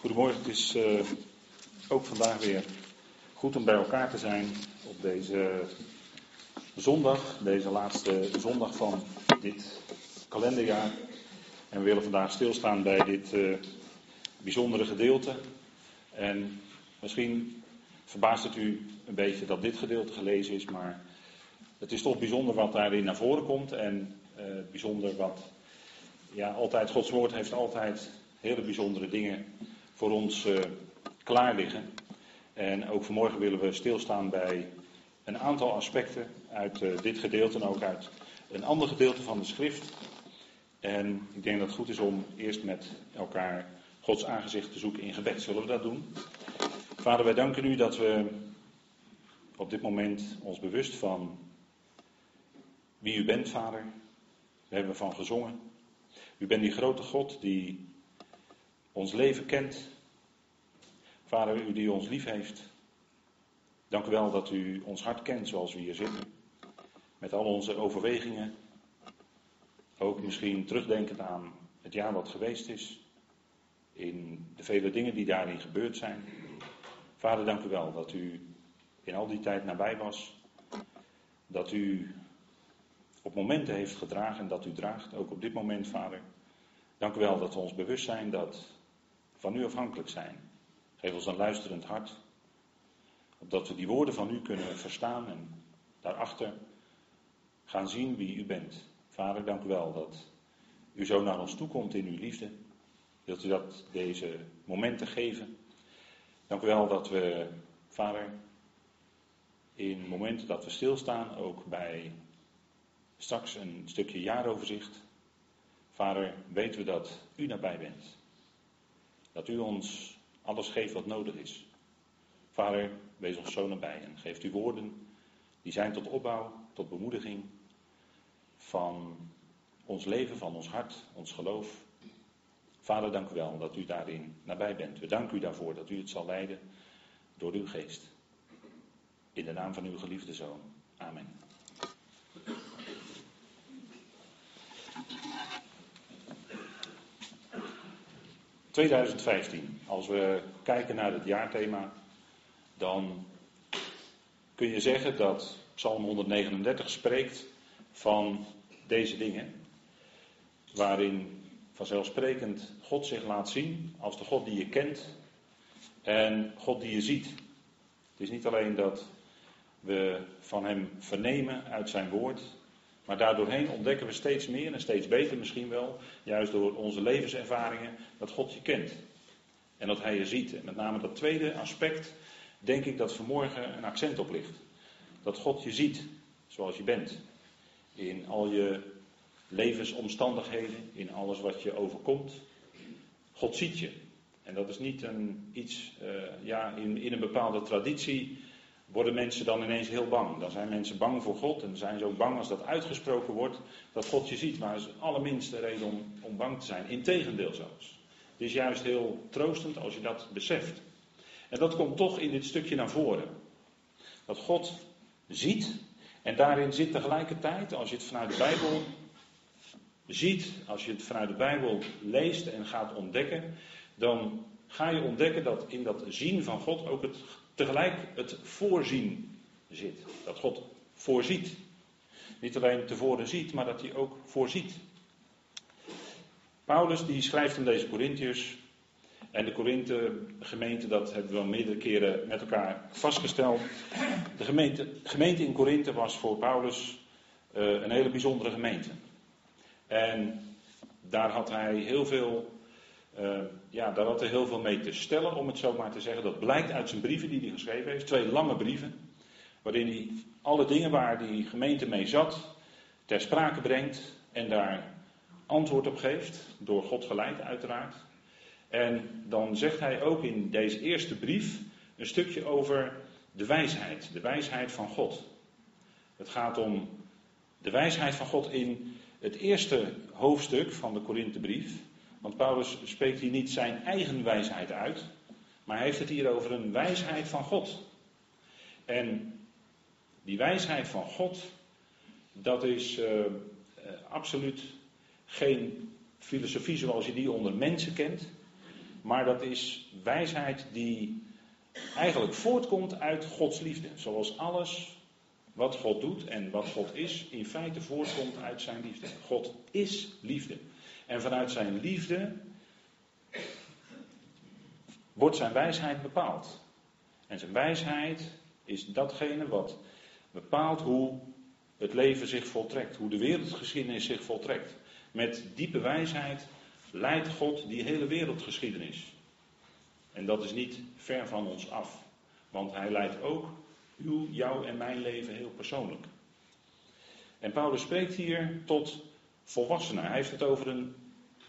Goedemorgen, het is uh, ook vandaag weer goed om bij elkaar te zijn op deze zondag, deze laatste zondag van dit kalenderjaar. En we willen vandaag stilstaan bij dit uh, bijzondere gedeelte. En misschien verbaast het u een beetje dat dit gedeelte gelezen is, maar het is toch bijzonder wat daarin naar voren komt en uh, bijzonder wat, ja, altijd, Gods woord heeft altijd hele bijzondere dingen voor ons uh, klaar liggen. En ook vanmorgen willen we stilstaan bij een aantal aspecten uit uh, dit gedeelte en ook uit een ander gedeelte van de schrift. En ik denk dat het goed is om eerst met elkaar Gods aangezicht te zoeken in gebed. Zullen we dat doen? Vader, wij danken u dat we op dit moment ons bewust van wie u bent, Vader. We hebben van gezongen. U bent die grote God die ons leven kent. Vader, u die ons lief heeft. Dank u wel dat u ons hart kent zoals we hier zitten. Met al onze overwegingen. Ook misschien terugdenkend aan het jaar wat geweest is. In de vele dingen die daarin gebeurd zijn. Vader, dank u wel dat u in al die tijd nabij was. Dat u op momenten heeft gedragen en dat u draagt. Ook op dit moment, Vader. Dank u wel dat we ons bewust zijn dat van u afhankelijk zijn. Geef ons een luisterend hart, opdat we die woorden van u kunnen verstaan en daarachter gaan zien wie u bent. Vader, dank u wel dat u zo naar ons toe komt in uw liefde. Wilt u dat deze momenten geven? Dank u wel dat we, Vader, in momenten dat we stilstaan, ook bij straks een stukje jaaroverzicht. Vader, weten we dat u nabij bent. Dat u ons alles geeft wat nodig is. Vader, wees ons zo nabij en geeft u woorden die zijn tot opbouw, tot bemoediging van ons leven, van ons hart, ons geloof. Vader, dank u wel dat u daarin nabij bent. We danken u daarvoor dat u het zal leiden door uw geest. In de naam van uw geliefde zoon. Amen. 2015. Als we kijken naar het jaarthema, dan kun je zeggen dat Psalm 139 spreekt van deze dingen. Waarin vanzelfsprekend God zich laat zien als de God die je kent en God die je ziet. Het is niet alleen dat we van Hem vernemen uit Zijn woord, maar daardoorheen ontdekken we steeds meer en steeds beter misschien wel, juist door onze levenservaringen, dat God je kent. En dat Hij je ziet. En met name dat tweede aspect, denk ik dat vanmorgen een accent op ligt. Dat God je ziet zoals je bent. In al je levensomstandigheden, in alles wat je overkomt. God ziet je. En dat is niet een, iets, uh, ja, in, in een bepaalde traditie worden mensen dan ineens heel bang. Dan zijn mensen bang voor God en zijn ze ook bang als dat uitgesproken wordt, dat God je ziet. Maar er is allerminste reden om, om bang te zijn. Integendeel zelfs. Het is juist heel troostend als je dat beseft. En dat komt toch in dit stukje naar voren. Dat God ziet en daarin zit tegelijkertijd, als je het vanuit de Bijbel ziet, als je het vanuit de Bijbel leest en gaat ontdekken, dan ga je ontdekken dat in dat zien van God ook het tegelijk het voorzien zit. Dat God voorziet. Niet alleen tevoren ziet, maar dat hij ook voorziet. Paulus die schrijft aan deze Corinthiërs. En de Korinthe gemeente, dat hebben we al meerdere keren met elkaar vastgesteld. De gemeente, gemeente in Korinthe was voor Paulus uh, een hele bijzondere gemeente. En daar had hij heel veel uh, ja, daar had hij heel veel mee te stellen, om het zo maar te zeggen. Dat blijkt uit zijn brieven die hij geschreven heeft. Twee lange brieven. Waarin hij alle dingen waar die gemeente mee zat, ter sprake brengt. En daar antwoord op geeft. Door God geleid, uiteraard. En dan zegt hij ook in deze eerste brief een stukje over de wijsheid. De wijsheid van God. Het gaat om de wijsheid van God in het eerste hoofdstuk van de Korinthebrief. Want Paulus spreekt hier niet zijn eigen wijsheid uit, maar hij heeft het hier over een wijsheid van God. En die wijsheid van God, dat is uh, absoluut geen filosofie zoals je die onder mensen kent. maar dat is wijsheid die eigenlijk voortkomt uit Gods liefde. Zoals alles wat God doet en wat God is, in feite voortkomt uit zijn liefde. God is liefde. En vanuit zijn liefde wordt zijn wijsheid bepaald. En zijn wijsheid is datgene wat bepaalt hoe het leven zich voltrekt, hoe de wereldgeschiedenis zich voltrekt. Met diepe wijsheid leidt God die hele wereldgeschiedenis. En dat is niet ver van ons af, want hij leidt ook uw, jouw en mijn leven heel persoonlijk. En Paulus spreekt hier tot volwassenen. Hij heeft het over een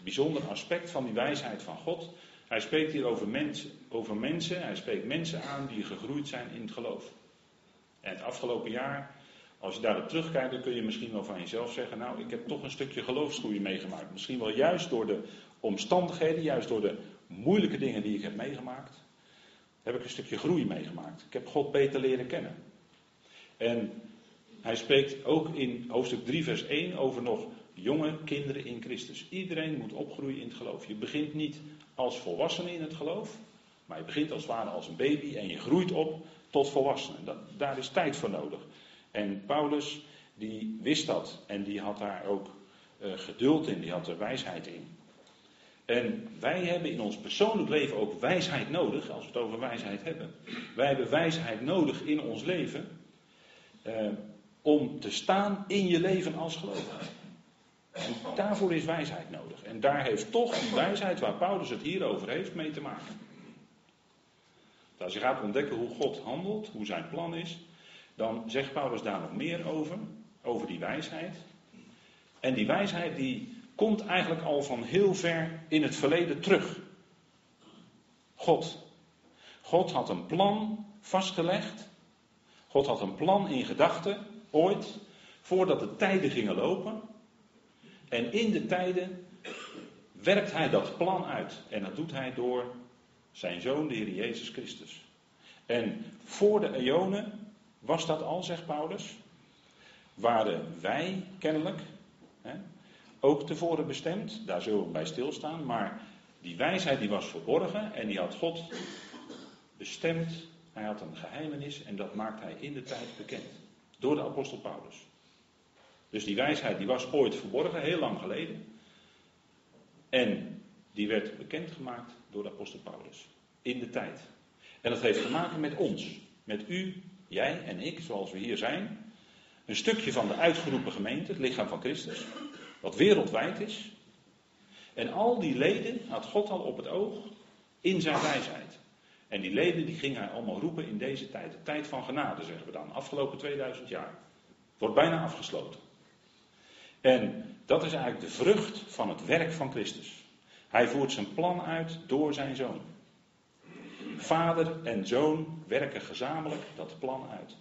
bijzonder aspect van die wijsheid van God. Hij spreekt hier over mensen, over mensen. Hij spreekt mensen aan die gegroeid zijn in het geloof. En het afgelopen jaar, als je daarop terugkijkt, dan kun je misschien wel van jezelf zeggen: Nou, ik heb toch een stukje geloofsgroei meegemaakt. Misschien wel juist door de omstandigheden, juist door de moeilijke dingen die ik heb meegemaakt, heb ik een stukje groei meegemaakt. Ik heb God beter leren kennen. En hij spreekt ook in hoofdstuk 3, vers 1 over nog jonge kinderen in Christus. Iedereen moet opgroeien in het geloof. Je begint niet als volwassene in het geloof, maar je begint als het ware als een baby en je groeit op tot volwassene. Dat, daar is tijd voor nodig. En Paulus, die wist dat en die had daar ook uh, geduld in, die had er wijsheid in. En wij hebben in ons persoonlijk leven ook wijsheid nodig, als we het over wijsheid hebben. Wij hebben wijsheid nodig in ons leven eh, om te staan in je leven als gelovige. En daarvoor is wijsheid nodig. En daar heeft toch die wijsheid waar Paulus het hier over heeft mee te maken. Als je gaat ontdekken hoe God handelt, hoe zijn plan is, dan zegt Paulus daar nog meer over, over die wijsheid. En die wijsheid die komt eigenlijk al van heel ver in het verleden terug. God. God had een plan vastgelegd. God had een plan in gedachten, ooit, voordat de tijden gingen lopen. En in de tijden werkt hij dat plan uit. En dat doet hij door zijn zoon, de Heer Jezus Christus. En voor de eonen was dat al, zegt Paulus. Waren wij kennelijk, hè, ook tevoren bestemd. Daar zullen we bij stilstaan. Maar die wijsheid die was verborgen en die had God bestemd. Hij had een geheimenis en dat maakt hij in de tijd bekend. Door de apostel Paulus. Dus die wijsheid die was ooit verborgen, heel lang geleden. En die werd bekendgemaakt door de apostel Paulus. In de tijd. En dat heeft te maken met ons. Met u, jij en ik, zoals we hier zijn. Een stukje van de uitgeroepen gemeente, het lichaam van Christus wat wereldwijd is. En al die leden had God al op het oog in zijn wijsheid. En die leden die ging hij allemaal roepen in deze tijd. De tijd van genade zeggen we dan. Afgelopen 2000 jaar. Wordt bijna afgesloten. En dat is eigenlijk de vrucht van het werk van Christus. Hij voert zijn plan uit door zijn zoon. Vader en zoon werken gezamenlijk dat plan uit.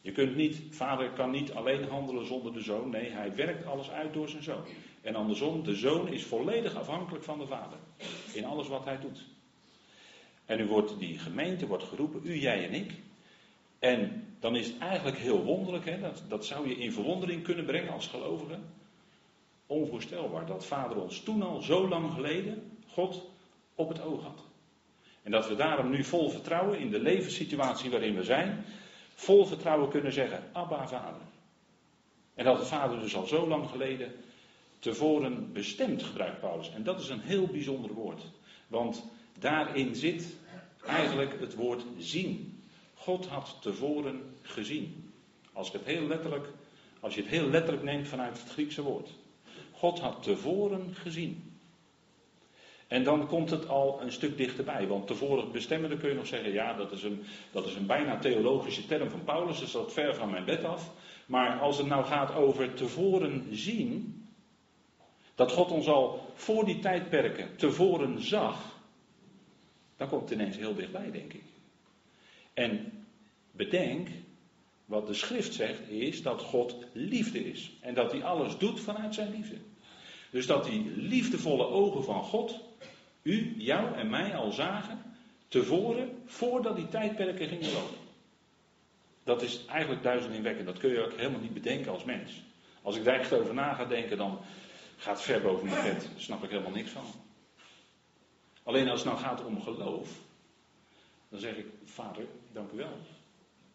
Je kunt niet, vader kan niet alleen handelen zonder de zoon. Nee, hij werkt alles uit door zijn zoon. En andersom, de zoon is volledig afhankelijk van de vader. In alles wat hij doet. En nu wordt die gemeente wordt geroepen, u, jij en ik. En dan is het eigenlijk heel wonderlijk, hè, dat, dat zou je in verwondering kunnen brengen als gelovige. Onvoorstelbaar dat vader ons toen al zo lang geleden God op het oog had. En dat we daarom nu vol vertrouwen in de levenssituatie waarin we zijn, vol vertrouwen kunnen zeggen, Abba Vader. En dat de Vader dus al zo lang geleden tevoren bestemd gebruikt Paulus. En dat is een heel bijzonder woord. Want daarin zit eigenlijk het woord zien. God had tevoren gezien. Als, ik het heel letterlijk, als je het heel letterlijk neemt vanuit het Griekse woord. God had tevoren gezien. En dan komt het al een stuk dichterbij. Want tevoren bestemmen, dan kun je nog zeggen, ja, dat is, een, dat is een bijna theologische term van Paulus, dus dat ver van mijn bed af. Maar als het nou gaat over tevoren zien, dat God ons al voor die tijdperken tevoren zag, dan komt het ineens heel dichtbij, denk ik. En bedenk, wat de schrift zegt, is dat God liefde is. En dat hij alles doet vanuit zijn liefde. Dus dat die liefdevolle ogen van God u, jou en mij al zagen tevoren, voordat die tijdperken gingen lopen. Dat is eigenlijk duizelingwekkend. Dat kun je ook helemaal niet bedenken als mens. Als ik daar echt over na ga denken, dan gaat het ver boven mijn bed. Daar snap ik helemaal niks van. Alleen als het nou gaat om geloof, dan zeg ik, vader, dank u wel.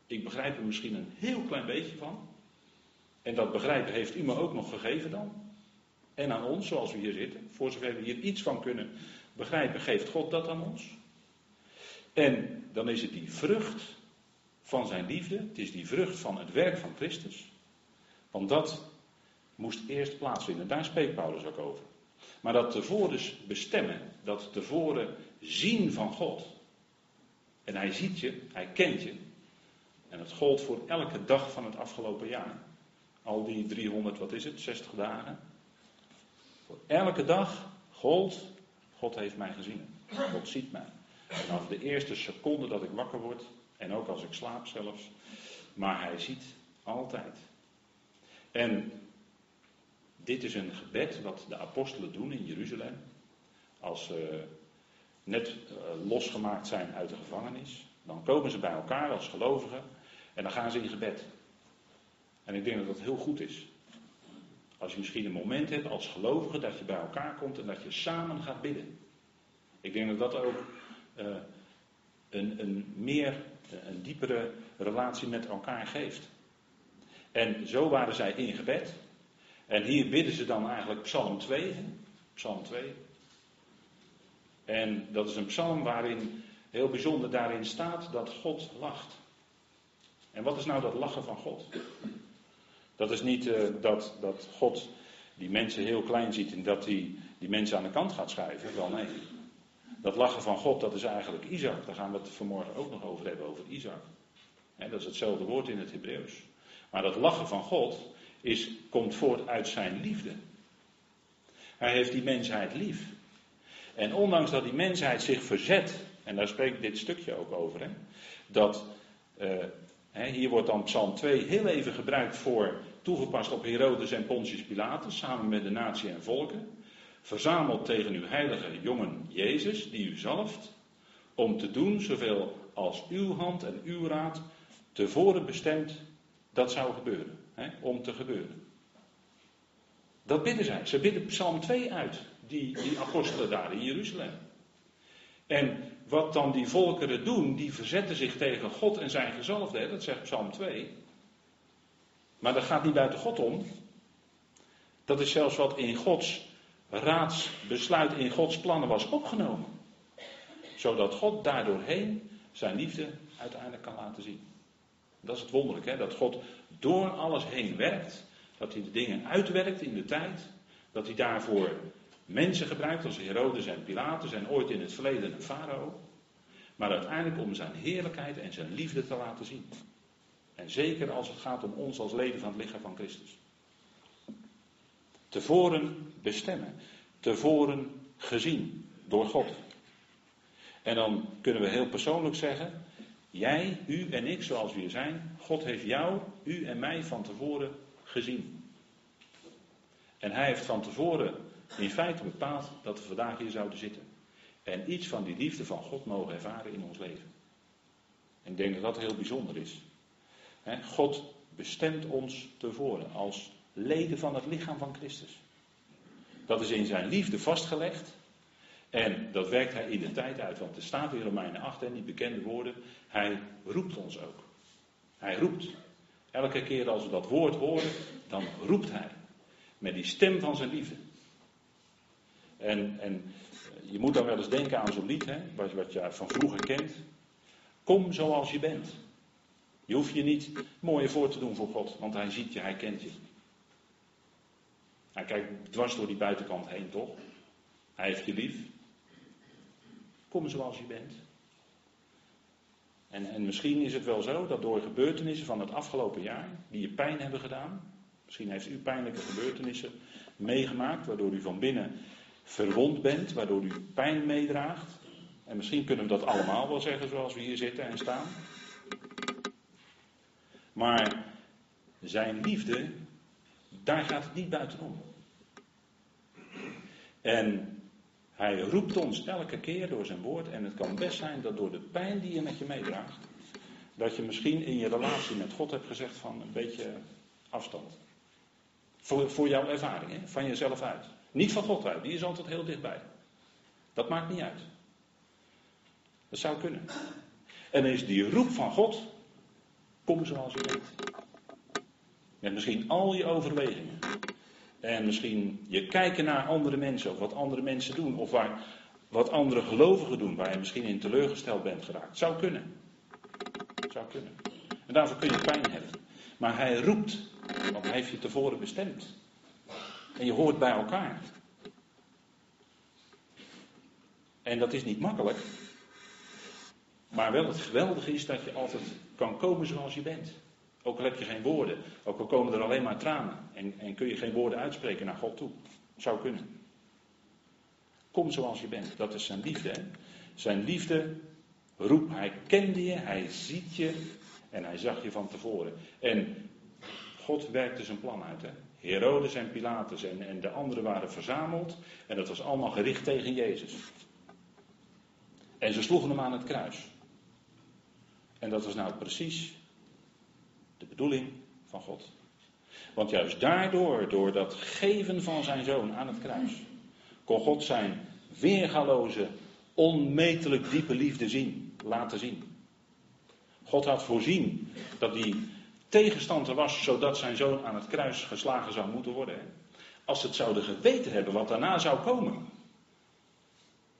Ik begrijp er misschien een heel klein beetje van. En dat begrijpen heeft u me ook nog gegeven dan. En aan ons, zoals we hier zitten. Voor zover we hier iets van kunnen begrijpen, geeft God dat aan ons. En dan is het die vrucht van zijn liefde. Het is die vrucht van het werk van Christus. Want dat moest eerst plaatsvinden. Daar spreekt Paulus ook over. Maar dat tevoren bestemmen, dat tevoren zien van God. En hij ziet je, hij kent je. En dat gold voor elke dag van het afgelopen jaar. Al die 300, wat is het, 60 dagen. Voor elke dag gold, God heeft mij gezien. God ziet mij. Vanaf de eerste seconde dat ik wakker word, en ook als ik slaap zelfs. Maar hij ziet altijd. En dit is een gebed wat de apostelen doen in Jeruzalem. Als ze net eh, losgemaakt zijn uit de gevangenis. Dan komen ze bij elkaar als gelovigen. En dan gaan ze in gebed. En ik denk dat dat heel goed is. Als je misschien een moment hebt als gelovige dat je bij elkaar komt en dat je samen gaat bidden. Ik denk dat dat ook uh, een, een meer, een diepere relatie met elkaar geeft. En zo waren zij in gebed. En hier bidden ze dan eigenlijk Psalm 2. Psalm 2. En dat is een psalm waarin heel bijzonder daarin staat dat God lacht. En wat is nou dat lachen van God? Dat is niet uh, dat, dat God die mensen heel klein ziet en dat hij die mensen aan de kant gaat schuiven. Wel nee. Dat lachen van God, dat is eigenlijk Isaac. Daar gaan we het vanmorgen ook nog over hebben, over Isaac. dat is hetzelfde woord in het Hebreeuws. Maar dat lachen van God is, komt voort uit zijn liefde. Hij heeft die mensheid lief. En ondanks dat die mensheid zich verzet, en daar spreekt dit stukje ook over, hè, dat uh, hier wordt dan Psalm 2 heel even gebruikt voor, toegepast op Herodes en Pontius Pilatus, samen met de natie en volken. Verzameld tegen uw heilige jongen Jezus, die u zalft, om te doen zoveel als uw hand en uw raad tevoren bestemd dat zou gebeuren. Hè, om te gebeuren. Dat bidden zij. Ze bidden Psalm 2 uit, die, die apostelen daar in Jeruzalem. En wat dan die volkeren doen, die verzetten zich tegen God en zijn gezalfde, dat zegt Psalm 2. Maar dat gaat niet buiten God om. Dat is zelfs wat in Gods raadsbesluit, in Gods plannen was opgenomen. Zodat God daardoorheen zijn liefde uiteindelijk kan laten zien. Dat is het wonderlijke, hè? dat God door alles heen werkt. Dat hij de dingen uitwerkt in de tijd. Dat hij daarvoor mensen gebruikt als Herodes en Pilatus en ooit in het verleden een farao. Maar uiteindelijk om zijn heerlijkheid en zijn liefde te laten zien. En zeker als het gaat om ons als leden van het lichaam van Christus. Tevoren bestemmen. Tevoren gezien door God. En dan kunnen we heel persoonlijk zeggen: Jij, u en ik zoals we hier zijn, God heeft jou, u en mij van tevoren gezien. En hij heeft van tevoren in feite bepaald dat we vandaag hier zouden zitten. En iets van die liefde van God mogen ervaren in ons leven. En ik denk dat dat heel bijzonder is. God bestemt ons tevoren als leden van het lichaam van Christus. Dat is in zijn liefde vastgelegd. En dat werkt hij in de tijd uit, want er staat in Romeinen 8 en die bekende woorden, hij roept ons ook. Hij roept. Elke keer als we dat woord horen, dan roept hij. Met die stem van zijn liefde. En, en je moet dan wel eens denken aan zo'n lied, hè, wat, wat je van vroeger kent. Kom zoals je bent. Je hoeft je niet mooier voor te doen voor God, want hij ziet je, hij kent je. Hij kijkt dwars door die buitenkant heen, toch? Hij heeft je lief. Kom zoals je bent. En, en misschien is het wel zo dat door gebeurtenissen van het afgelopen jaar, die je pijn hebben gedaan, misschien heeft u pijnlijke gebeurtenissen meegemaakt, waardoor u van binnen verwond bent, waardoor u pijn meedraagt. En misschien kunnen we dat allemaal wel zeggen zoals we hier zitten en staan. Maar zijn liefde, daar gaat het niet buitenom. En hij roept ons elke keer door zijn woord. En het kan best zijn dat door de pijn die je met je meedraagt. Dat je misschien in je relatie met God hebt gezegd van een beetje afstand. Voor, voor jouw ervaring, hè? van jezelf uit. Niet van God uit, die is altijd heel dichtbij. Dat maakt niet uit. Dat zou kunnen. En is die roep van God, kom zoals je bent. Met misschien al je overwegingen. En misschien je kijken naar andere mensen, of wat andere mensen doen, of waar, wat andere gelovigen doen, waar je misschien in teleurgesteld bent geraakt. Zou kunnen. Zou kunnen. En daarvoor kun je pijn hebben. Maar hij roept, want hij heeft je tevoren bestemd. En je hoort bij elkaar. En dat is niet makkelijk. Maar wel het geweldige is dat je altijd kan komen zoals je bent. Ook al heb je geen woorden. Ook al komen er alleen maar tranen. En, en kun je geen woorden uitspreken naar God toe. Zou kunnen. Kom zoals je bent. Dat is zijn liefde. Zijn liefde roep. Hij kende je. Hij ziet je. En hij zag je van tevoren. En God werkte zijn plan uit. Hè? Herodes en Pilatus en, en de anderen waren verzameld. En dat was allemaal gericht tegen Jezus. En ze sloegen hem aan het kruis. En dat was nou precies de bedoeling van God. Want juist daardoor, door dat geven van zijn zoon aan het kruis, kon God zijn weergaloze, onmetelijk diepe liefde zien, laten zien. God had voorzien dat die tegenstand er was, zodat zijn zoon aan het kruis geslagen zou moeten worden. Als ze het zouden geweten hebben wat daarna zou komen,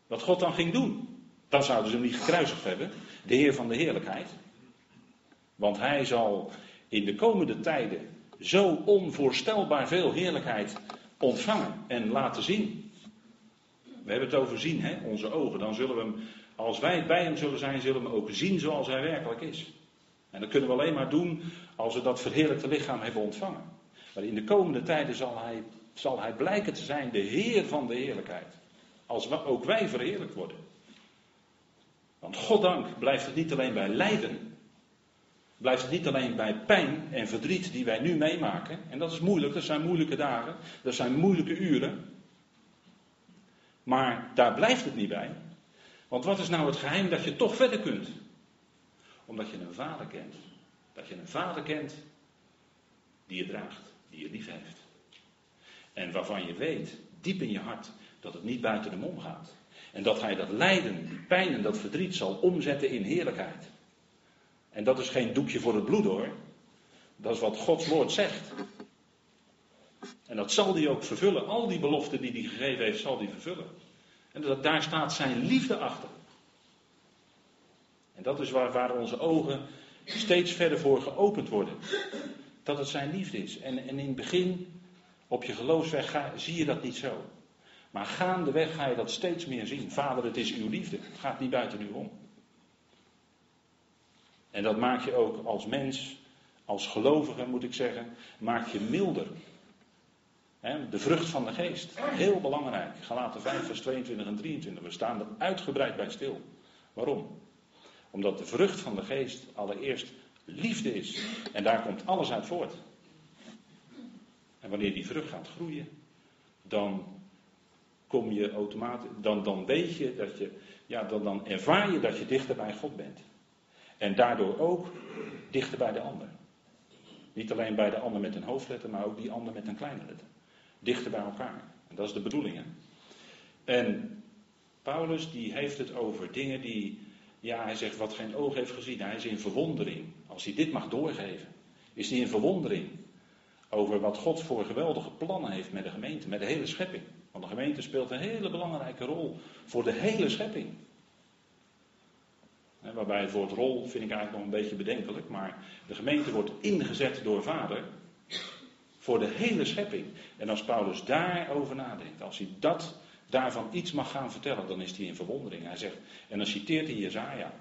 wat God dan ging doen, dan zouden ze hem niet gekruisigd hebben, de Heer van de heerlijkheid. Want hij zal in de komende tijden zo onvoorstelbaar veel heerlijkheid ontvangen en laten zien. We hebben het over zien, hè? onze ogen. Dan zullen we als wij bij hem zullen zijn, zullen we hem ook zien zoals hij werkelijk is. En dat kunnen we alleen maar doen als we dat verheerlijkte lichaam hebben ontvangen. Maar in de komende tijden zal hij, zal hij blijken te zijn de Heer van de heerlijkheid. Als we, ook wij verheerlijkt worden. Want goddank blijft het niet alleen bij lijden. Blijft het niet alleen bij pijn en verdriet die wij nu meemaken. En dat is moeilijk, dat zijn moeilijke dagen, dat zijn moeilijke uren. Maar daar blijft het niet bij. Want wat is nou het geheim dat je toch verder kunt? Omdat je een vader kent. Dat je een vader kent die je draagt, die je lief heeft. En waarvan je weet, diep in je hart, dat het niet buiten de mom gaat. En dat hij dat lijden, die pijn en dat verdriet zal omzetten in heerlijkheid. En dat is geen doekje voor het bloed hoor. Dat is wat Gods woord zegt. En dat zal hij ook vervullen. Al die beloften die hij gegeven heeft, zal hij vervullen. En dat, daar staat zijn liefde achter. En dat is waar, onze ogen steeds verder voor geopend worden. Dat het zijn liefde is. En, en in het begin, op je geloofsweg, ga, zie je dat niet zo. Maar gaandeweg ga je dat steeds meer zien. Vader, het is uw liefde. Het gaat niet buiten u om. En dat maakt je ook als mens, als gelovige moet ik zeggen, maakt je milder. De vrucht van de geest. Heel belangrijk. Galaten 5, vers 22 en 23. We staan er uitgebreid bij stil. Waarom? Omdat de vrucht van de geest allereerst liefde is. En daar komt alles uit voort. En wanneer die vrucht gaat groeien, dan kom je automatisch, dan, dan weet je dat je, ja, dan, dan ervaar je dat je dichter bij God bent. En daardoor ook dichter bij de ander. Niet alleen bij de ander met een hoofdletter, maar ook die ander met een kleine letter. Dichter bij elkaar. En dat is de bedoeling. Hè? En Paulus die heeft het over dingen die, ja hij zegt wat geen oog heeft gezien. Hij is in verwondering. Als hij dit mag doorgeven, is hij in verwondering over wat God voor geweldige plannen heeft met de gemeente, met de hele schepping. Want de gemeente speelt een hele belangrijke rol voor de hele schepping. Waarbij het woord rol vind ik eigenlijk nog een beetje bedenkelijk, maar de gemeente wordt ingezet door Vader voor de hele schepping. En als Paulus daarover nadenkt, als hij dat daarvan iets mag gaan vertellen, dan is hij in verwondering. Hij zegt, en dan citeert hij Jezaja,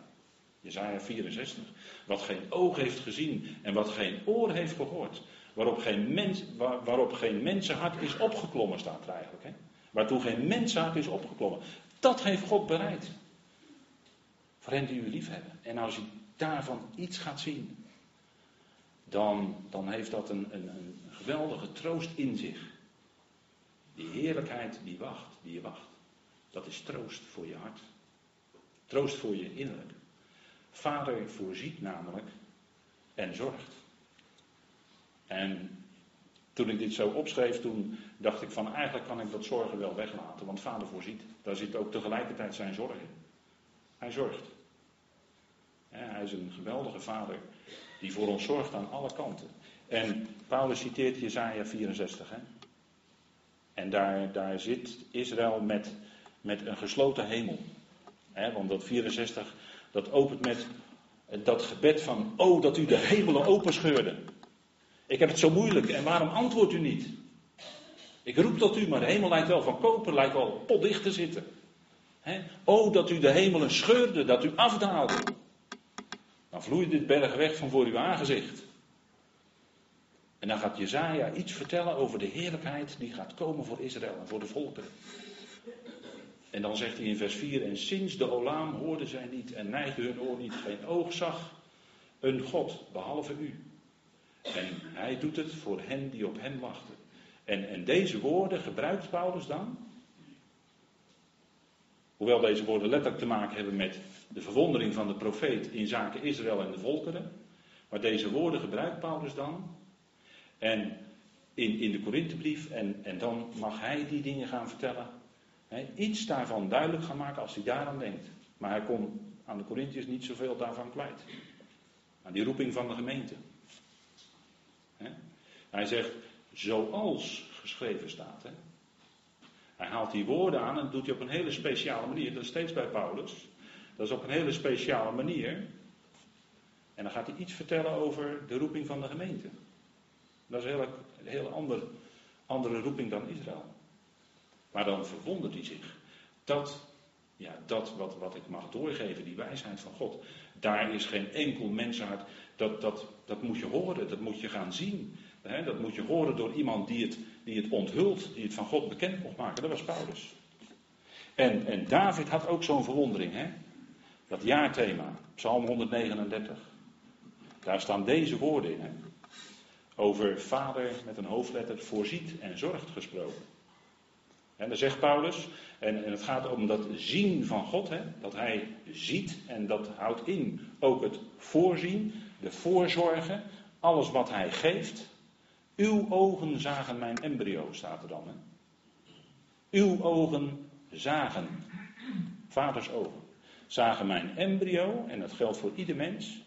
Jezaja 64, wat geen oog heeft gezien en wat geen oor heeft gehoord, waarop geen, mens, waar, waarop geen mensenhart is opgeklommen, staat er eigenlijk. Hè? Waartoe geen mensenhart is opgeklommen. Dat heeft God bereid. Voor hen die u lief hebben. En als u daarvan iets gaat zien, dan, dan heeft dat een, een, een geweldige troost in zich. Die heerlijkheid die wacht, die je wacht. Dat is troost voor je hart. Troost voor je innerlijk. Vader voorziet namelijk en zorgt. En toen ik dit zo opschreef, toen dacht ik van eigenlijk kan ik dat zorgen wel weglaten, want vader voorziet. Daar zit ook tegelijkertijd zijn zorg in. Hij zorgt. Hij is een geweldige vader die voor ons zorgt aan alle kanten. En Paulus citeert Jezaja 64. Hè? En daar, daar zit Israël met, met een gesloten hemel. Hè? Want dat 64, dat opent met dat gebed van, oh dat u de hemelen openscheurde. Ik heb het zo moeilijk en waarom antwoordt u niet? Ik roep tot u, maar de hemel lijkt wel van koper, lijkt wel potdicht te zitten. He? Oh, dat u de hemelen scheurde, dat u afdaalde. Dan vloeit dit berg weg van voor uw aangezicht. En dan gaat Jezaja iets vertellen over de heerlijkheid die gaat komen voor Israël en voor de volkeren. En dan zegt hij in vers 4, en sinds de Olaam hoorden zij niet en neigde hun oor niet, geen oog zag een God behalve u. En hij doet het voor hen die op hem wachten. En, en deze woorden gebruikt Paulus dan. Hoewel deze woorden letterlijk te maken hebben met de verwondering van de profeet in zaken Israël en de volkeren. Maar deze woorden gebruikt Paulus dan. En in, in de Korinthebrief. En, en dan mag hij die dingen gaan vertellen. iets daarvan duidelijk gaan maken als hij daaraan denkt. Maar hij kon aan de Corinthiërs niet zoveel daarvan kwijt. Aan die roeping van de gemeente. Hij zegt, zoals geschreven staat. Hij haalt die woorden aan en doet hij op een hele speciale manier. Dat is steeds bij Paulus. Dat is op een hele speciale manier. En dan gaat hij iets vertellen over de roeping van de gemeente. Dat is een hele, hele andere, roeping dan Israël. Maar dan verwondert hij zich. Dat, ja, dat wat, wat ik mag doorgeven, die wijsheid van God. Daar is geen enkel menshart. Dat, dat, dat moet je horen, dat moet je gaan zien dat moet je horen door iemand die het, die het onthult, die het van God bekend mocht maken. Dat was Paulus. En, en David had ook zo'n verwondering. Dat jaarthema, Psalm 139. Daar staan deze woorden in. Over vader met een hoofdletter voorziet en zorgt gesproken. En dan zegt Paulus, en, het gaat om dat zien van God, hè, dat hij ziet en dat houdt in ook het voorzien, de voorzorgen, alles wat hij geeft. Uw ogen zagen mijn embryo, staat er dan. Uw ogen zagen, vaders ogen, zagen mijn embryo, en dat geldt voor ieder mens.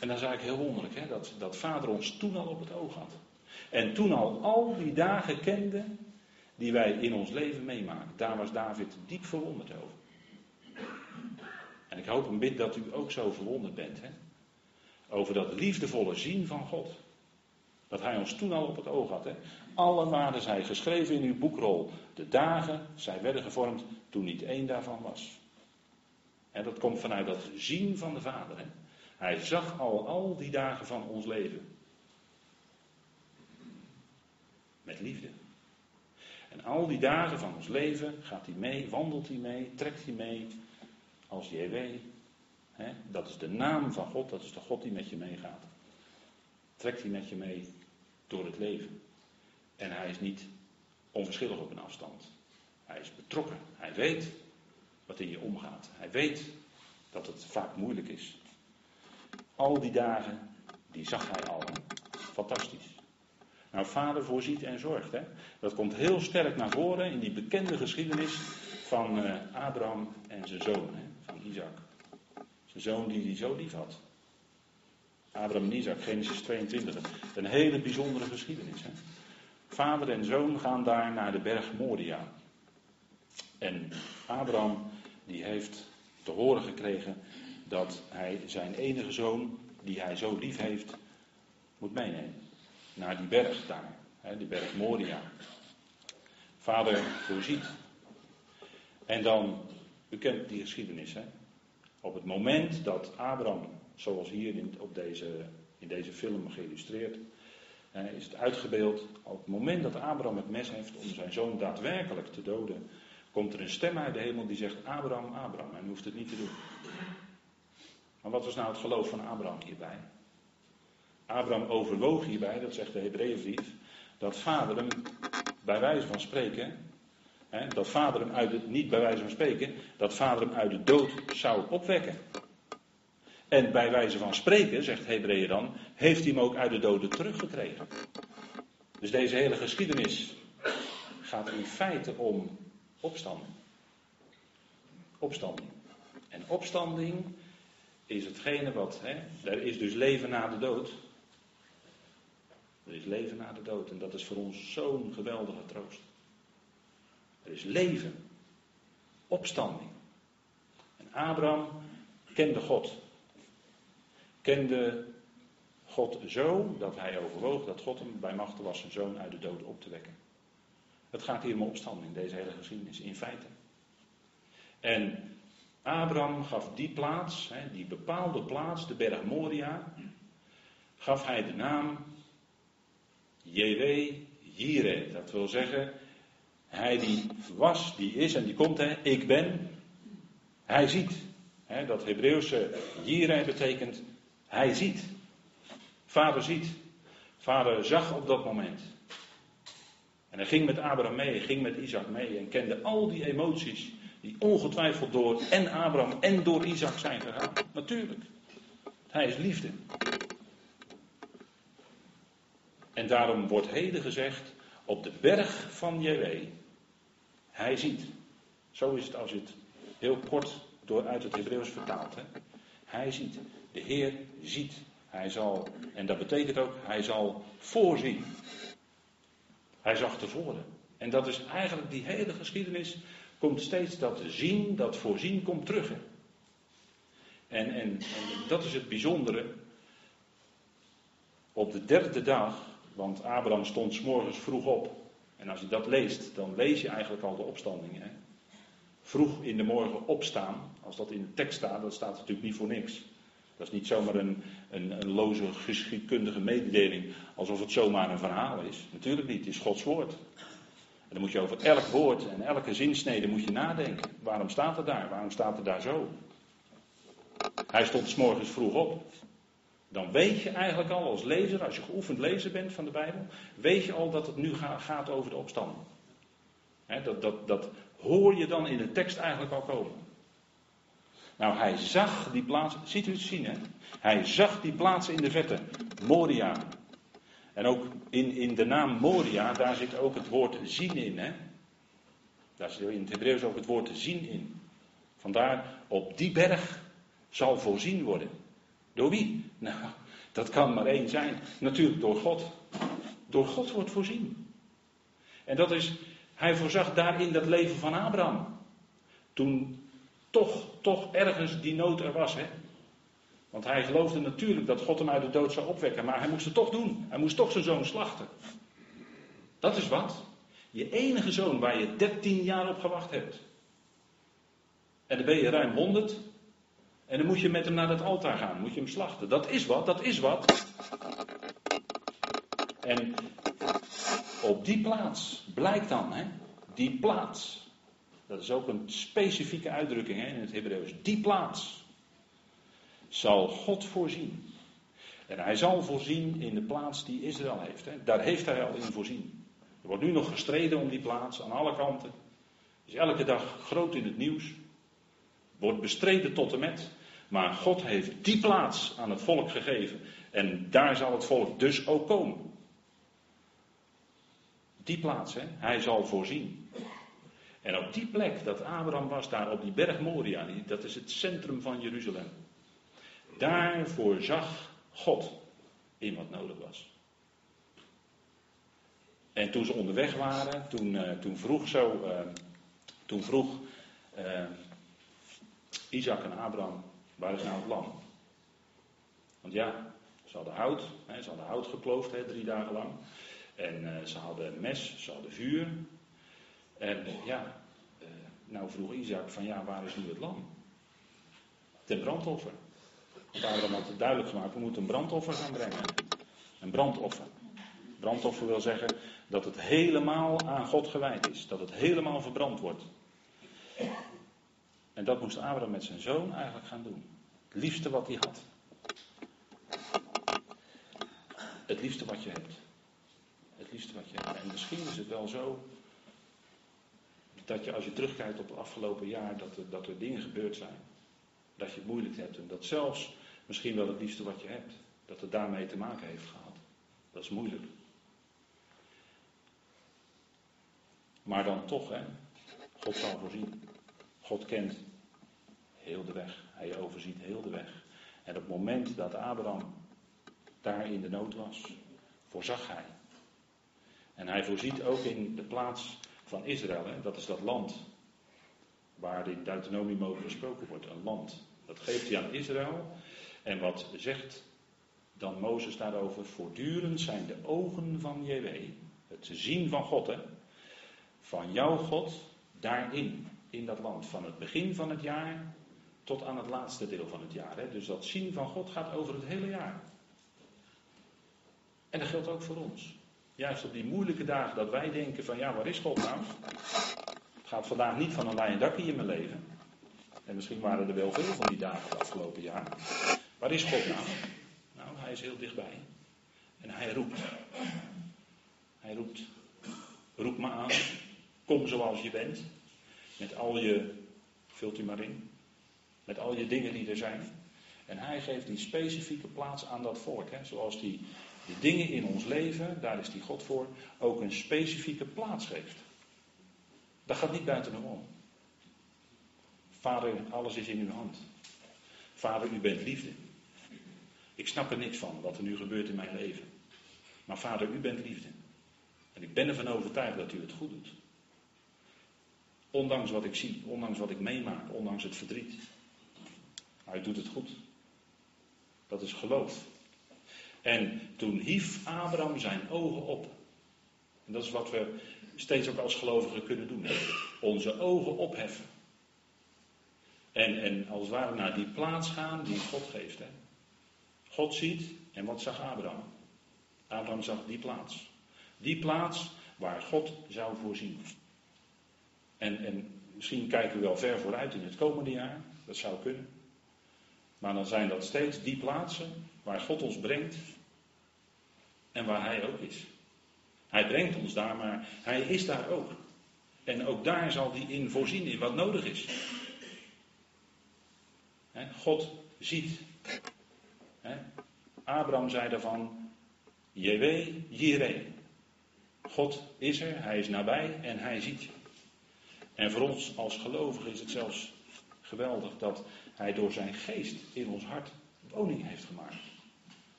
En dan is eigenlijk heel wonderlijk hè, dat, dat vader ons toen al op het oog had. En toen al al die dagen kende die wij in ons leven meemaken. Daar was David diep verwonderd over. En ik hoop en bid dat u ook zo verwonderd bent. Hè? Over dat liefdevolle zien van God. Dat hij ons toen al op het oog had. Hè? Alle waren zij geschreven in uw boekrol. De dagen, zij werden gevormd toen niet één daarvan was. En dat komt vanuit dat zien van de Vader. Hè? Hij zag al al die dagen van ons leven. Met liefde. En al die dagen van ons leven gaat hij mee, wandelt hij mee, trekt hij mee als JW. Dat is de naam van God, dat is de God die met je meegaat. Trekt hij met je mee door het leven. En hij is niet onverschillig op een afstand. Hij is betrokken. Hij weet wat in je omgaat. Hij weet dat het vaak moeilijk is. Al die dagen, die zag hij al. Fantastisch. Nou, vader voorziet en zorgt. Hè? Dat komt heel sterk naar voren in die bekende geschiedenis van uh, Abraham en zijn zoon, hè? van Isaac. Zijn zoon die hij zo lief had. Abraham en Isaac, Genesis 22. Een hele bijzondere geschiedenis. Hè? Vader en zoon gaan daar naar de berg Moria. En Abraham die heeft te horen gekregen dat hij zijn enige zoon, die hij zo lief heeft, moet meenemen. Naar die berg daar, hè, die berg Moria. Vader voorziet. En dan, u kent die geschiedenis, hè? Op het moment dat Abraham zoals hier in, op deze, in deze film geïllustreerd, eh, is het uitgebeeld. Op het moment dat Abraham het mes heeft om zijn zoon daadwerkelijk te doden, komt er een stem uit de hemel die zegt: Abraham, Abraham. En hoeft het niet te doen. Maar wat was nou het geloof van Abraham hierbij? Abraham overwoog hierbij, dat zegt de Hebreeënbrief, dat vader hem bij wijze van spreken, hè, dat vader hem uit de, niet bij wijze van spreken, dat vader hem uit de dood zou opwekken. En bij wijze van spreken, zegt Hebreeën dan, heeft hij hem ook uit de doden teruggekregen. Dus deze hele geschiedenis gaat in feite om opstanding. Opstanding. En opstanding is hetgene wat, hè, er is dus leven na de dood. Er is leven na de dood en dat is voor ons zo'n geweldige troost. Er is leven, opstanding. En Abraham kende God. Kende God zo dat hij overwoog dat God hem bij machten was zijn zoon uit de dood op te wekken. Het gaat hier om opstanding, deze hele geschiedenis, in feite. En Abraham gaf die plaats, die bepaalde plaats, de berg Moria, gaf hij de naam JW Jireh. Dat wil zeggen, hij die was, die is en die komt, hè, ik ben, hij ziet. Hè, dat Hebreeuwse Jireh betekent, hij ziet. Vader ziet. Vader zag op dat moment. En hij ging met Abraham mee, ging met Isaac mee en kende al die emoties die ongetwijfeld door en Abraham en door Isaac zijn gegaan. Natuurlijk. Hij is liefde. En daarom wordt heden gezegd, op de berg van JW, hij ziet. Zo is het als je het heel kort door uit het Hebreeuws vertaalt. Hè? Hij ziet. De Heer ziet. Hij zal, en dat betekent ook, hij zal voorzien. Hij zag tevoren. En dat is eigenlijk die hele geschiedenis, komt steeds dat zien, dat voorzien komt terug. En, en, en dat is het bijzondere. Op de derde dag, want Abraham stond s morgens vroeg op. En als je dat leest, dan lees je eigenlijk al de opstanding. Hè? Vroeg in de morgen opstaan, als dat in de tekst staat, dat staat natuurlijk niet voor niks. Dat is niet zomaar een, een, een loze geschiedkundige mededeling, alsof het zomaar een verhaal is. Natuurlijk niet, het is Gods woord. En dan moet je over elk woord en elke zinsnede moet je nadenken. Waarom staat het daar? Waarom staat het daar zo? Hij stond s morgens vroeg op. Dan weet je eigenlijk al als lezer, als je geoefend lezer bent van de Bijbel, weet je al dat het nu gaat over de opstanding. dat, dat, dat hoor je dan in de tekst eigenlijk al komen. Nou, hij zag die plaats, ziet u het zien hè? Hij zag die plaats in de vette, Moria. En ook in, in de naam Moria, daar zit ook het woord zien in hè? Daar zit in het Hebreeuws ook het woord zien in. Vandaar, op die berg zal voorzien worden. Door wie? Nou, dat kan maar één zijn. Natuurlijk door God. Door God wordt voorzien. En dat is, hij voorzag daarin dat leven van Abraham. Toen toch, toch ergens die nood er was. Hè? Want hij geloofde natuurlijk dat God hem uit de dood zou opwekken. Maar hij moest het toch doen. Hij moest toch zijn zoon slachten. Dat is wat. Je enige zoon waar je 13 jaar op gewacht hebt. En dan ben je ruim 100. En dan moet je met hem naar het altaar gaan. Moet je hem slachten. Dat is wat, dat is wat. En op die plaats blijkt dan, hè, die plaats. Dat is ook een specifieke uitdrukking hè, in het Hebreeuws. Die plaats zal God voorzien. En hij zal voorzien in de plaats die Israël heeft. Hè. Daar heeft hij al in voorzien. Er wordt nu nog gestreden om die plaats aan alle kanten. Is elke dag groot in het nieuws. Wordt bestreden tot en met. Maar God heeft die plaats aan het volk gegeven. En daar zal het volk dus ook komen. Die plaats, hè? hij zal voorzien. En op die plek dat Abraham was, daar op die berg Moria, dat is het centrum van Jeruzalem. Daar voorzag God in wat nodig was. En toen ze onderweg waren, toen, uh, toen vroeg zo, uh, toen vroeg uh, Isaac en Abraham, waar is nou het lam? Want ja, ze hadden hout, hè, ze hadden hout gekloofd hè, drie dagen lang. En ze hadden mes, ze hadden vuur. En ja, nou vroeg Isaac van ja, waar is nu het lam? Ten brandoffer. Abraham had duidelijk gemaakt, we moeten een brandoffer gaan brengen. Een brandoffer. Brandoffer wil zeggen dat het helemaal aan God gewijd is. Dat het helemaal verbrand wordt. En dat moest Abraham met zijn zoon eigenlijk gaan doen. Het liefste wat hij had. Het liefste wat je hebt. Het liefste wat je hebt. En misschien is het wel zo dat je als je terugkijkt op het afgelopen jaar, dat er, dat er dingen gebeurd zijn. Dat je het moeilijk hebt en dat zelfs misschien wel het liefste wat je hebt, dat het daarmee te maken heeft gehad. Dat is moeilijk. Maar dan toch, hè, God zal voorzien. God kent heel de weg. Hij overziet heel de weg. En op het moment dat Abraham daar in de nood was, voorzag hij. En hij voorziet ook in de plaats van Israël. Hè? Dat is dat land waar in Deuteronomium over gesproken wordt. Een land. Dat geeft hij aan Israël. En wat zegt dan Mozes daarover? Voortdurend zijn de ogen van JW, het zien van God, hè? van jouw God, daarin, in dat land. Van het begin van het jaar tot aan het laatste deel van het jaar. Hè? Dus dat zien van God gaat over het hele jaar. En dat geldt ook voor ons. Juist op die moeilijke dagen dat wij denken van ja, waar is God nou? Het gaat vandaag niet van een lijn dakje in mijn leven. En misschien waren er wel veel van die dagen het afgelopen jaar. Waar is God nou? Nou, hij is heel dichtbij. En hij roept. Hij roept. Roep me aan. Kom zoals je bent. Met al je, vult u maar in. Met al je dingen die er zijn. En hij geeft die specifieke plaats aan dat volk. Hè? Zoals die, die dingen in ons leven, daar is die God voor, ook een specifieke plaats geeft. Dat gaat niet buiten hem om. Vader, alles is in uw hand. Vader, u bent liefde. Ik snap er niks van wat er nu gebeurt in mijn leven. Maar vader, u bent liefde. En ik ben ervan overtuigd dat u het goed doet. Ondanks wat ik zie, ondanks wat ik meemaak, ondanks het verdriet. Maar u doet het goed. Dat is geloof. En toen hief Abraham zijn ogen op. En dat is wat we steeds ook als gelovigen kunnen doen. Onze ogen opheffen. En, en als het ware naar die plaats gaan die God geeft. Hè. God ziet, en wat zag Abraham? Abraham zag die plaats. Die plaats waar God zou voorzien. En, en misschien kijken we wel ver vooruit in het komende jaar. Dat zou kunnen. Maar dan zijn dat steeds die plaatsen waar God ons brengt en waar Hij ook is. Hij brengt ons daar, maar Hij is daar ook. En ook daar zal Hij in voorzien in wat nodig is. God ziet. Abraham zei daarvan, Jewe, Jireh. God is er, Hij is nabij en Hij ziet je. En voor ons als gelovigen is het zelfs geweldig dat Hij door zijn geest in ons hart woning heeft gemaakt.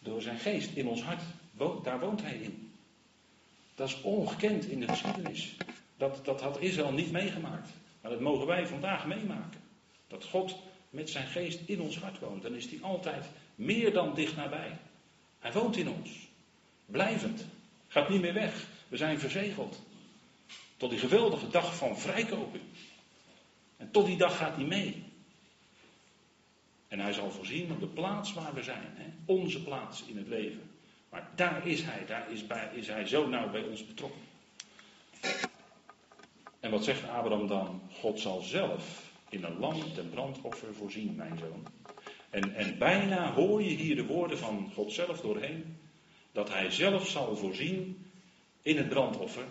Door zijn geest in ons hart, daar woont Hij in. Dat is ongekend in de geschiedenis. Dat, dat had Israël niet meegemaakt. Maar dat mogen wij vandaag meemaken. Dat God met zijn geest in ons hart woont. Dan is hij altijd meer dan dicht nabij. Hij woont in ons. Blijvend. Gaat niet meer weg. We zijn verzegeld. Tot die geweldige dag van vrijkopen. En tot die dag gaat hij mee. En hij zal voorzien op de plaats waar we zijn. Hè? Onze plaats in het leven. Maar daar is hij. Daar is, bij, is hij zo nauw bij ons betrokken. En wat zegt Abraham dan? God zal zelf in een lam ten brandoffer voorzien, mijn zoon. En, en bijna hoor je hier de woorden van God zelf doorheen. Dat hij zelf zal voorzien in het brandoffer,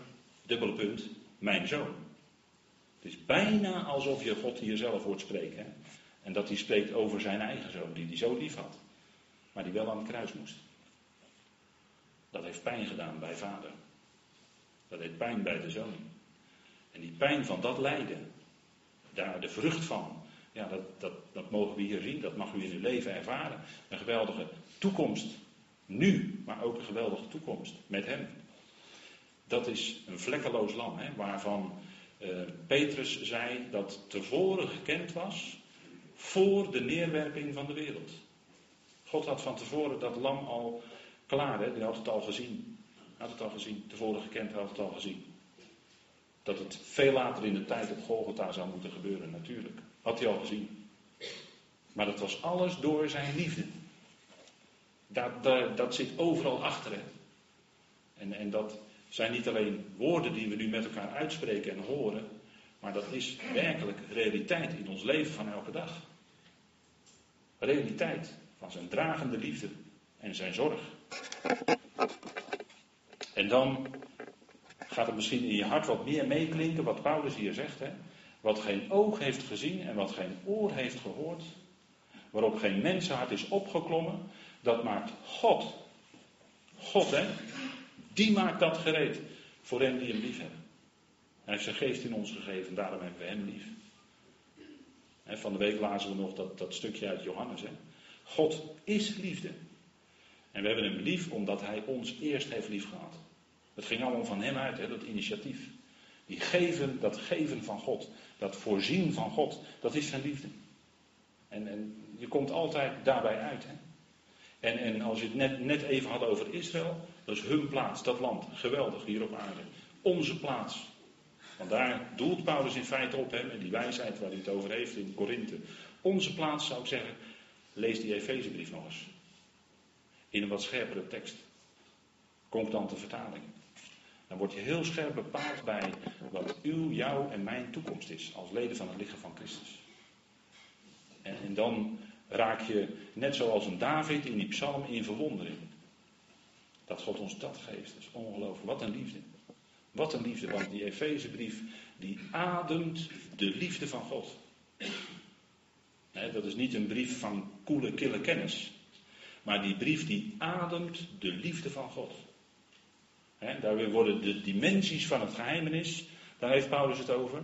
dubbele punt, mijn zoon. Het is bijna alsof je God hier zelf hoort spreken. En dat hij spreekt over zijn eigen zoon, die hij zo lief had. Maar die wel aan het kruis moest. Dat heeft pijn gedaan bij vader. Dat heeft pijn bij de zoon. En die pijn van dat lijden, daar de vrucht van, ja, dat, dat, dat mogen we hier zien, dat mag u in uw leven ervaren. Een geweldige toekomst, nu, maar ook een geweldige toekomst met Hem. Dat is een vlekkeloos lam, hè, waarvan uh, Petrus zei dat tevoren gekend was voor de neerwerping van de wereld. God had van tevoren dat lam al klaar, hè, die had het al gezien. Had het al gezien, tevoren gekend, had het al gezien. Dat het veel later in de tijd op Golgotha zou moeten gebeuren, natuurlijk. Had hij al gezien. Maar dat was alles door zijn liefde. Dat, dat, zit overal achter. Hè. En, en dat zijn niet alleen woorden die we nu met elkaar uitspreken en horen. Maar dat is werkelijk realiteit in ons leven van elke dag. Realiteit van zijn dragende liefde en zijn zorg. En dan gaat het misschien in je hart wat meer meeklinken wat Paulus hier zegt. Hè? Wat geen oog heeft gezien en wat geen oor heeft gehoord. Waarop geen mensenhart is opgeklommen. Dat maakt God. God, hè? Die maakt dat gereed voor hen die hem lief hebben. Hij heeft zijn geest in ons gegeven, daarom hebben we hem lief. van de week lazen we nog dat, dat stukje uit Johannes. Hè. God is liefde. En we hebben hem lief omdat hij ons eerst heeft lief gehad. Het ging allemaal van hem uit, hè, dat initiatief. Die geven, dat geven van God, dat voorzien van God, dat is zijn liefde. En, en je komt altijd daarbij uit. Hè. En, en als je het net, net even had over Israël, dat is hun plaats, dat land. Geweldig hier op aarde. Onze plaats. Want daar doelt Paulus in feite op, hè, met die wijsheid waar hij het over heeft in Korinthe. Onze plaats zou ik zeggen, lees die Efezebrief nog eens. In een wat scherpere tekst. Concordante vertaling. Dan word je heel scherp bepaald bij wat uw, jouw en mijn toekomst is als leden van het lichaam van Christus. En, dan raak je, net zoals een David in die psalm, in verwondering. Dat God ons dat geeft. Dat is ongelooflijk. Wat een liefde. Wat een liefde. Want die Efezebrief, die ademt de liefde van God. dat is niet een brief van koele, kille kennis. Maar die brief die ademt de liefde van God. He, daar worden de dimensies van het geheimenis, daar heeft Paulus het over.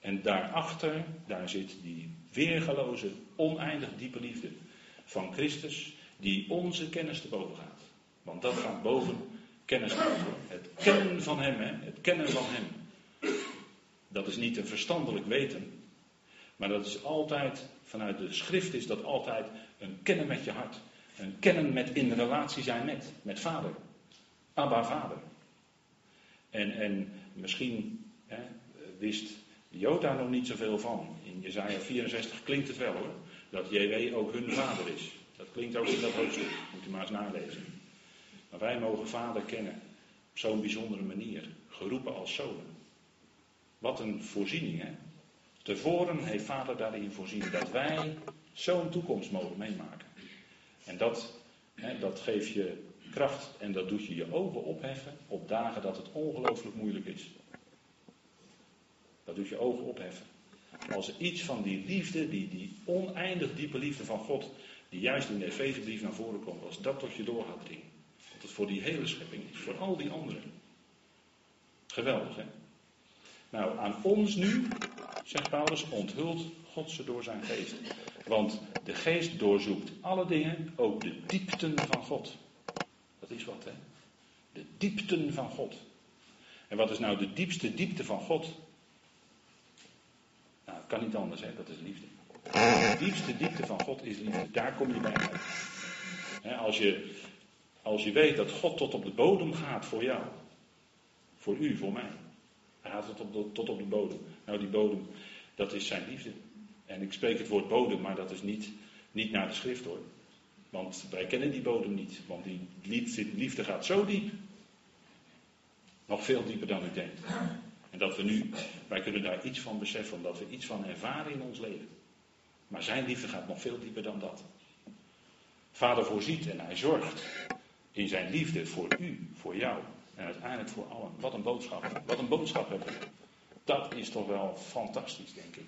En daarachter, daar zit die weergeloze, oneindig diepe liefde van Christus, die onze kennis te boven gaat. Want dat gaat boven kennis. Het kennen van Hem, het kennen van Hem. Dat is niet een verstandelijk weten, maar dat is altijd, vanuit de schrift is dat altijd een kennen met je hart. Een kennen met in relatie zijn met, met vader. Abba vader. En, en misschien hè, wist Jota nog niet zoveel van. In Jezaja 64 klinkt het wel hoor. Dat JW ook hun vader is. Dat klinkt ook in dat hoofdstuk. Moet u maar eens nalezen. Maar wij mogen vader kennen. Op zo'n bijzondere manier. Geroepen als zonen. Wat een voorziening hè. Tevoren heeft vader daarin voorzien. Dat wij zo'n toekomst mogen meemaken. En dat, hè, dat geeft je kracht en dat doet je je ogen opheffen op dagen dat het ongelooflijk moeilijk is. Dat doet je ogen opheffen. Als er iets van die liefde, die, die oneindig diepe liefde van God, die juist in de Efezebrief naar voren komt, als dat tot je door gaat dringen. Dat het voor die hele schepping is, voor al die anderen. Geweldig, hè? Nou, aan ons nu, zegt Paulus, onthult God ze door zijn geest. Want de geest doorzoekt alle dingen, ook de diepten van God. Is wat, hè? De diepten van God. En wat is nou de diepste diepte van God? Nou, het kan niet anders, hè? Dat is liefde. De diepste diepte van God is liefde. Daar kom je bij uit. als, je, als je weet dat God tot op de bodem gaat voor jou. Voor u, voor mij. Hij gaat tot op, de, tot op de bodem. Nou, die bodem, dat is zijn liefde. En ik spreek het woord bodem, maar dat is niet, niet naar de schrift hoor. Want wij kennen die bodem niet. Want die liefde gaat zo diep. Nog veel dieper dan u denkt. En dat we nu, wij kunnen daar iets van beseffen, omdat we iets van ervaren in ons leven. Maar zijn liefde gaat nog veel dieper dan dat. Vader voorziet en hij zorgt in zijn liefde voor u, voor jou en uiteindelijk voor allen. Wat een boodschap. Wat een boodschap hebben we. Dat is toch wel fantastisch, denk ik.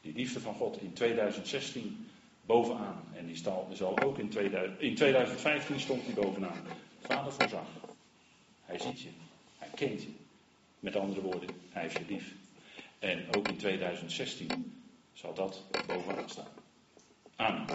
Die liefde van God in 2016 bovenaan. En die zal ook in, 2000, in 2015 stond hij bovenaan. Vader voorzag. Hij ziet je. Hij kent je. Met andere woorden, hij heeft je lief. En ook in 2016 zal dat bovenaan staan. Amen.